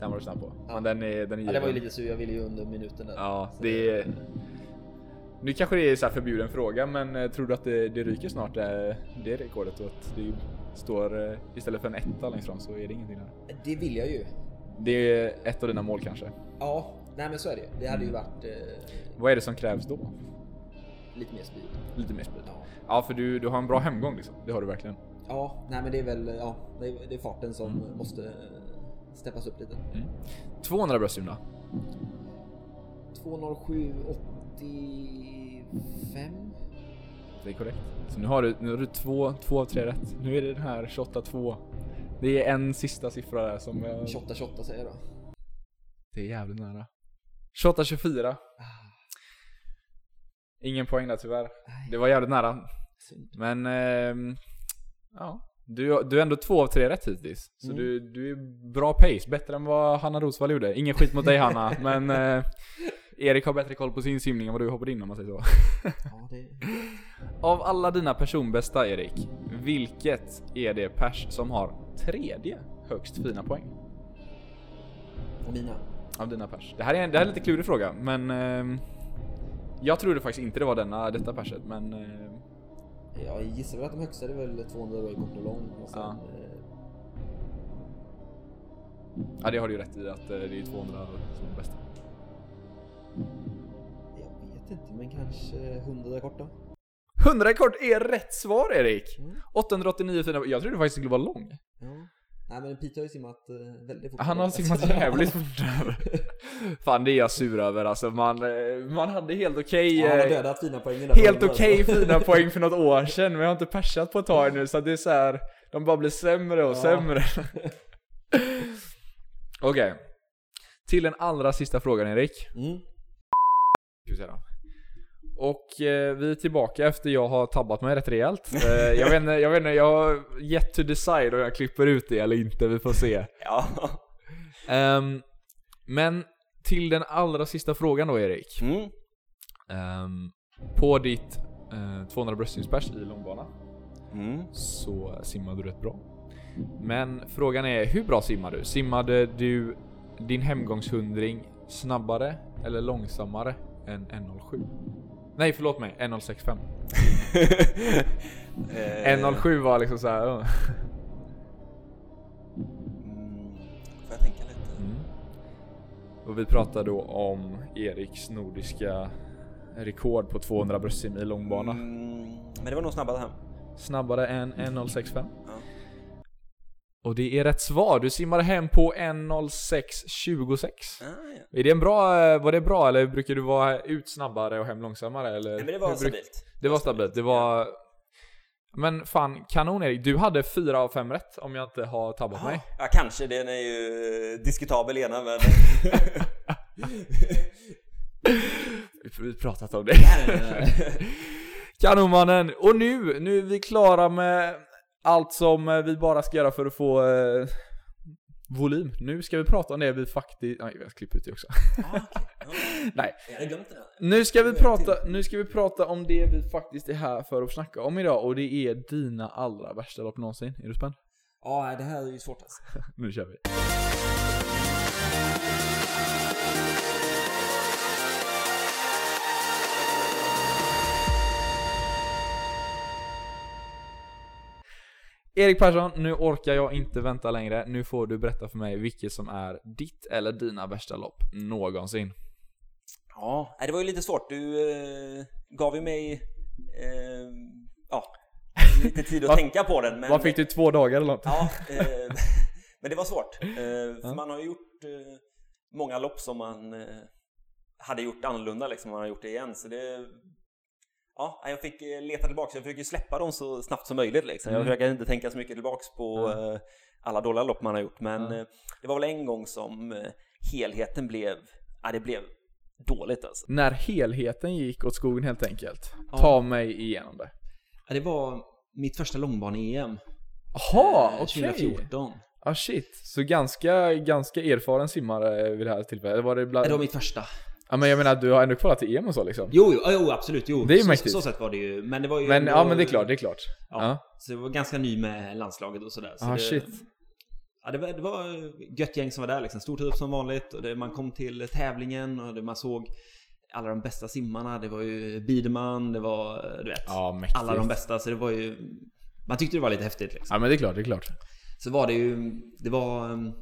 Den var du snabb på. Ja. Men den är, den är Ja, det var ju lite sur, jag ville ju under minuten där. Ja, det är... Nu kanske det är så här förbjuden fråga, men eh, tror du att det, det ryker snart eh, det rekordet och att det står eh, istället för en etta längst fram så är det ingenting där? Det vill jag ju. Det är ett av dina mål kanske. Ja, nej men så är det. Det hade ju varit eh, Vad är det som krävs då? lite mer speed. Lite mer speed. Ja. Ja, för du, du har en bra hemgång liksom. Det har du verkligen. Ja, nej men det är väl, ja, det är, det är farten som Mm. måste eh, steppas upp lite. 200 bröstsim då? 207,85. Det är korrekt. Så nu har du, nu har du två, två av tre rätt. Nu är det den här 28-2. Det är en sista siffra där som... eh, 28-28 säger jag då. Det är jävligt nära. 28-24. Ingen poäng där tyvärr. Det var jävligt nära. Men, ehm, ja. Du, du är ändå två av tre rätt hittills. Så Mm. du, du är bra pace. Bättre än vad Hanna Rosvall gjorde. Ingen skit mot dig Hanna, men eh, Erik har bättre koll på sin simning än vad du har på din om man säger så. Ja, det... Av alla dina personbästa Erik, vilket är det pers som har tredje högst fina poäng? Och mina. Av dina pers. Det här är en, det här är en lite klurig fråga, men ehm, jag trodde faktiskt inte det var denna, detta perset, men ehm, Jag gissar väl att de högsta är väl 200 i kort och lång. Och sen, Ja. eh, ja det har du ju rätt i att eh, det är 200 som är bästa. jag vet inte, men kanske 100 korta. 100 kort är rätt svar Erik! Mm. 889 fina Jag trodde faktiskt det skulle vara lång. Ja. Nej men Pete har ju simmat eh, väldigt fort. Han har simmat jävligt fort där. Fan det är jag sur över alltså. Man, eh, man hade helt okej Ja, han har eh, dödat fina poängen där. Helt okej alltså. fina poäng för något år sedan, men jag har inte persat på ett tag nu så att det är så här. de bara blir sämre och Ja. sämre. Okej. Till den allra sista frågan Erik. Mm. Ska vi se då. Och eh, vi är tillbaka efter jag har tabbat mig rätt rejält. Eh, jag vet inte, jag vet inte, jag har yet to decide om jag klipper ut det eller inte, vi får se. Ja. Ehm, men till den allra sista frågan då Erik. Mm. Ehm, på ditt eh, 200 bröstsimspers i långbana Mm. så simmade du rätt bra. Men frågan är, hur bra simmar du? Simmade du din hemgångshundring snabbare eller långsammare än 1.07? Nej förlåt mig, 1.065. Eh, 1.07 var liksom såhär... Uh. Mm. Får jag tänka lite? Mm. Och vi pratar då om Eriks nordiska rekord på 200 bröstsim i långbana. Mm. Men det var nog snabbare hem. Snabbare än 1.065. Ja. Och det är rätt svar, du simmade hem på 1.06.26. Ah, ja. Är det en bra, eh, var det bra eller brukar du vara ut snabbare och hem långsammare eller? Nej, men det var hur stabilt. Det var stabilt, det var... Men fan, kanon Erik. Du hade fyra av fem rätt om jag inte har tabbat mig. Ja, kanske. Den är ju eh, diskutabel ena, men... Vi har pratat om det. Kanonmannen! Och nu, nu är vi klara med allt som eh, vi bara ska göra för att få eh, volym. Nu ska vi prata om det vi faktiskt... Nej, jag klipper ut det också. ah, okej. Ja. Nej. Jag hade glömt det. Nu ska, vi prata, nu ska vi prata om det vi faktiskt är här för att snacka om idag och det är dina allra värsta lopp någonsin. Är du spänd? Ja, det här är ju svårt alltså. Nu kör vi. Erik Persson, nu orkar jag inte vänta längre. Nu får du berätta för mig vilket som är ditt eller dina värsta lopp någonsin. Ja, det var ju lite svårt. Du eh, gav ju mig eh, ja, lite tid att tänka på den. Men, Vad fick du? Två dagar eller något? Ja, eh, men det var svårt. Eh, för man har ju gjort eh, många lopp som man eh, hade gjort annorlunda liksom, man har gjort det igen. Så det, ja, jag fick eh, leta tillbaka. Jag försöker släppa dem så snabbt som möjligt. Liksom. Jag Mm. försöker inte tänka så mycket tillbaks på eh, alla dåliga lopp man har gjort. Men eh, det var väl en gång som helheten blev, ja det blev dåligt alltså. När helheten gick åt skogen helt enkelt. Ja. Ta mig igenom det. Ja, det var mitt första långbane-EM. Jaha, eh, okej. 2014. Ah shit, så ganska, ganska erfaren simmare vid det här tillfället? Var det bland... Det var mitt första. Ja men jag menar, du har ändå kvalat till EM och så liksom? Jo, jo, jo absolut. Jo. Det är ju så, mäktigt. så sätt var det ju. Men det var ju Men ändå- ja men det är klart, det är klart. Ja. Ja. Så jag var ganska ny med landslaget och sådär. Så Ah det, shit. Ja, det var, det var gött gäng som var där liksom. Stor trupp som vanligt. Och det, man kom till tävlingen och det, man såg alla de bästa simmarna. Det var ju Biderman, det var, du vet. Ja, alla de bästa. Så det var ju... Man tyckte det var lite häftigt liksom. Ja men det är klart, det är klart. Så var det ju... Det var um,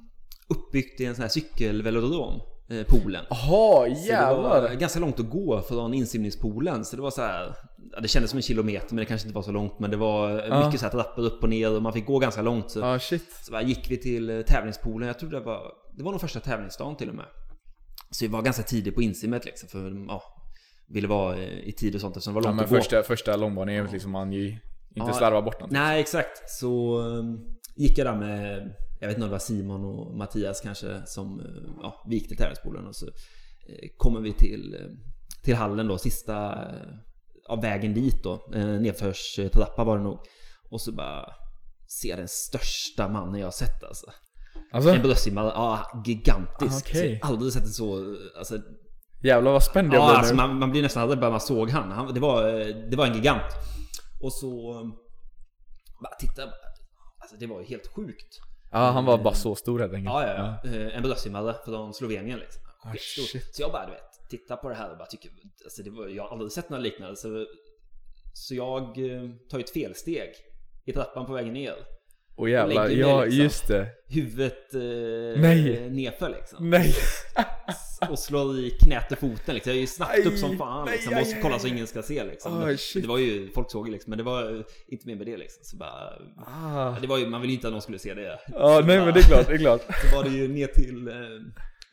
uppbyggt i en sån här cykelvelodrom. Eh, poolen. Jaha, Så det var jävlar! ganska långt att gå från insimningspoolen. Så det var så här, ja, Det kändes som en kilometer men det kanske inte var så långt. Men det var Ja. mycket så här trappor upp och ner och man fick gå ganska långt. Så, Ja shit. så bara gick vi till eh, tävlingspoolen. Jag tror det var, det var nog första tävlingsdagen till och med. Så vi var ganska tidigt på insimmet liksom. För ja, ville vara eh, i tid och sånt eftersom det var Ja långt men att gå. första, första långbanan är liksom man ju inte Ja. slarvar bort något. Nej exakt. Så um, gick jag där med, jag vet inte om det var Simon och Mattias kanske som, eh, ja, vi gick till tävlingspoolen och så eh, kommer vi till, eh, till hallen då, sista av vägen dit då. Nedförstrappa var det nog. Och så bara ser den största mannen jag har sett alltså. Alltså, En bröstsimmare, ja gigantisk. Ah, har aldrig sett en så, alltså jävlar vad spänd jag Ja, blir alltså nu. man, man blir nästan rädd bara man såg han. han det, var, det var en gigant. Och så... Bara titta. Alltså det var ju helt sjukt. Ja han var bara så stor helt enkelt. Ja, ja, ja. Eh, En bröstsimmare från Slovenien liksom. Skitstor. shit. Så jag bara, du vet, titta på det här och bara tycker... Alltså det var, jag har aldrig sett något liknande. Så, så jag eh, tar ju ett felsteg i trappan på vägen ner. Och jävlar, ja liksom. just det. Huvudet eh, Nej. nerför liksom. Nej. och slår i knät och foten liksom. Jag är ju snabbt upp som fan liksom. aj, Och aj, kolla så aj. ingen ska se liksom. Shit. det var ju, folk såg liksom, men det var inte mer med det liksom. Så bara, Ah. det var ju, man ville ju inte att någon skulle se det. Ja, Så nej bara- men det är klart, det är klart. Så var det ju ner till eh,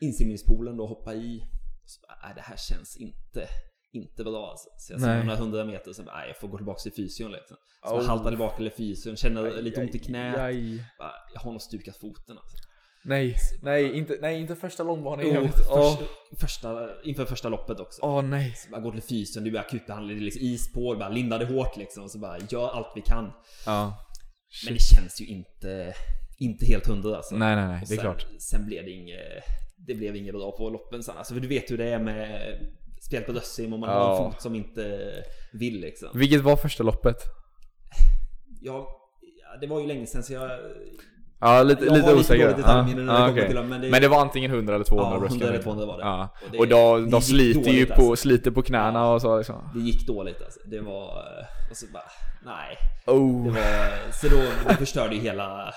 insimningspoolen då och hoppa i. Så bara, nej, det här känns inte, inte bra alltså. Så jag Nej. några hundra meter så bara, nej, jag får gå tillbaka till fysion liksom. Så Oh. jag haltar tillbaka till fysion, känner lite ont i knät. Aj. Bara, Jag har nog stukat foten alltså. Nej, nej inte, nej inte första långbanan igen. första, Åh, första, inför första loppet också. åh nej. Så bara går till fysen, det det är liksom is på, det bara lindade hårt liksom. Och så bara gör allt vi kan. Ja. Men det känns ju inte, inte helt hundra alltså. Nej, nej, nej, Och det är sen, klart. Sen blev det inget, det blev inget bra på loppen sen. Alltså för du vet hur det är med spel på dödssim om man har Ja. en fot som inte vill liksom. Vilket var första loppet? Ja, det var ju länge sedan så jag... Ja, lite, Jag lite lite osäker. dåligt detaljminne när kommer okej. till men det- men det var antingen 100 eller 200 Ja, 100 eller bröstkaniner. 200 var det. Ja. Och det- Och då, det de sliter ju dåligt, på, alltså. sliter på knäna och så liksom. Det gick dåligt alltså. Det var... Och så bara, nej. Oh. Det var, så då det förstörde ju hela,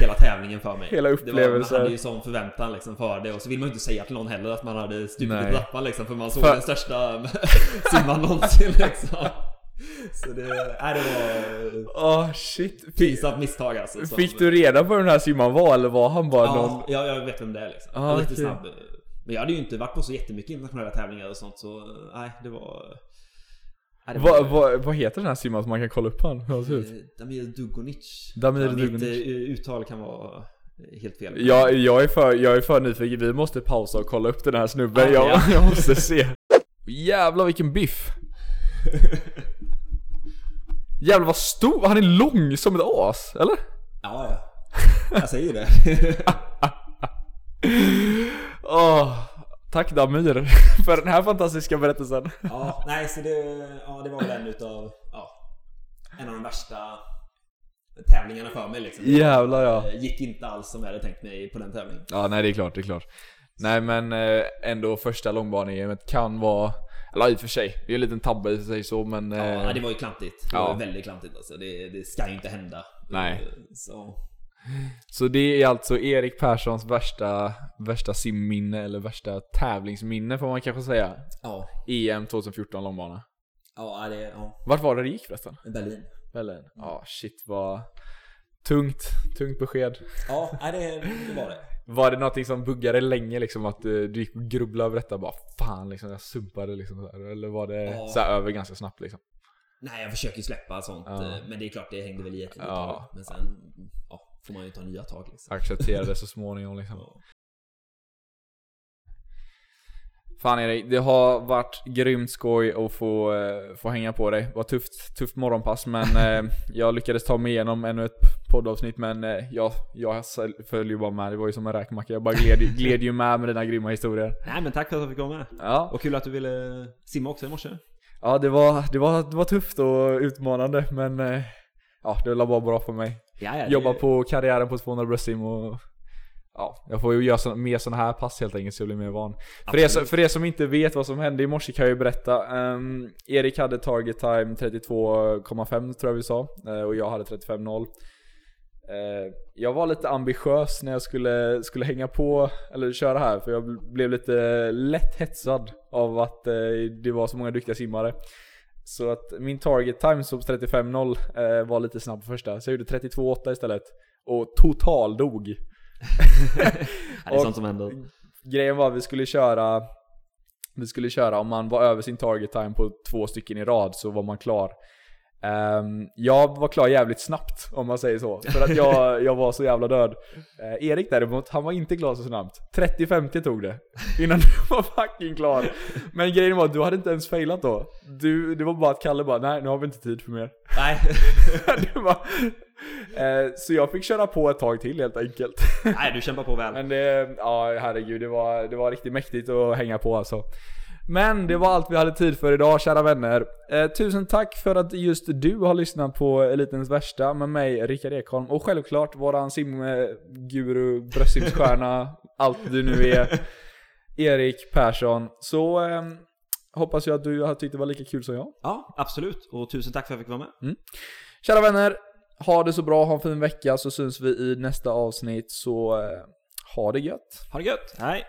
hela tävlingen för mig. Hela Det var, upplevelsen. man hade ju sån förväntan liksom för det och så vill man ju inte säga till någon heller att man hade stupit i trappan liksom för man såg För- den största simman någonsin liksom. Så det, nej, det var Åh shit. Fick, pinsamt misstag alltså. som- fick du reda på den här simman var eller var han bara någon? Ja, jag, vet vem det är liksom. Ah, Lite okej. snabb. Men jag hade ju inte varit på så jättemycket internationella tävlingar och sånt så nej, det var... Nej, det Vad, vad, vad heter den här simman så man kan kolla upp han? Eh, Damir Dugonic. Damir Ja, mitt, Dugonic. eh, uttal kan vara helt fel. Jag, jag, är för, jag är för nyfiken, vi måste pausa och kolla upp den här snubben, Ja, jag, ja. jag måste se Jävlar vilken biff! Jävlar vad stor, han är lång som ett as, eller? Ja, ja. Jag säger det. Åh, tack Damir för den här fantastiska berättelsen ja, nej, så det, ja, det var väl en utav, ja, en av de värsta tävlingarna för mig liksom. Jävlar ja Det gick inte alls som jag hade tänkt mig på den tävlingen. Ja nej det är klart, det är klart Nej men eh, ändå första långbane-EMet kan vara, eller i och för sig, det är en liten tabbe i sig så men Ja, eh, det var ju klantigt. Det ja. var väldigt klantigt alltså. Det, det ska ju inte hända. Nej. Så, Så det är alltså Erik Perssons värsta, värsta simminne eller värsta tävlingsminne får man kanske säga ja. EM 2014 långbana Ja, det, ja. Vart var det det gick förresten? Berlin. Berlin? Ja shit vad tungt, tungt besked Ja, det, det var det. Var det någonting som buggade länge liksom att eh, du gick och grubblade över detta bara fan liksom jag sumpade liksom så här, Eller var det Ja. så över ganska snabbt liksom? Nej, jag försöker släppa sånt. Ja. eh, Men det är klart, det hängde väl i ett litet Ja. tag. Men sen ja, får man ju ta nya tag liksom. Accepterade så småningom liksom Ja. Fan Erik, det har varit grymt skoj att få, eh, få hänga på dig. Det var tufft, tufft morgonpass men eh, jag lyckades ta mig igenom ännu ett poddavsnitt men eh, jag, jag följde ju bara med, det var ju som en räkmacka. Jag bara gled, gled ju med med dina grymma historier. Nej, men tack för att jag fick vara med. Ja, Och kul att du ville simma också i morse. ja det, var, det, var, det var tufft och utmanande men ja, det var bara bra för mig. Ja, ja, Jobba det- på karriären på 200 bröstsim och Ja, jag får ju göra så, mer sådana här pass helt enkelt så jag blir mer van. För er, som- för er som inte vet vad som hände i morse kan jag ju berätta. Ehm, Erik hade target time 32,5 tror jag vi sa. eh, och jag hade 35,0. Eh, jag var lite ambitiös när jag skulle, skulle hänga på, eller köra här. För jag bl- blev lite lätt hetsad av att eh, det var så många duktiga simmare. Så att min target time på 35,0 eh, var lite snabb på första. Så jag gjorde 32,8 istället. Och total dog. Ja, det är och- sånt som händer. Grejen var att vi skulle köra Vi skulle köra om man var över sin target time på två stycken i rad så var man klar Ehm, Jag var klar jävligt snabbt om man säger så. För att jag, jag var så jävla död. Eh, Erik däremot, han var inte klar så snabbt. 30-50 tog det. Innan du var fucking klar. Men grejen var att du hade inte ens failat då. Du, Det var bara att Kalle bara nej nu har vi inte tid för mer. Nej. var, eh, Så jag fick köra på ett tag till helt enkelt. Nej, du kämpar på väl. men det, ja herregud, det var, det var riktigt mäktigt att hänga på alltså. Men det var allt vi hade tid för idag, kära vänner. Eh, tusen tack för att just du har lyssnat på Elitens Värsta med mig, Rickard Ekholm. Och självklart våran simguru, bröstsimsstjärna, allt du nu är, Erik Persson. Så eh, hoppas jag att du har tyckt det var lika kul som jag. Ja, absolut. Och tusen tack för att jag fick vara med. Kära vänner, ha det så bra, ha en fin vecka så syns vi i nästa avsnitt. Så eh, ha det gött. Ha det gött. Hej.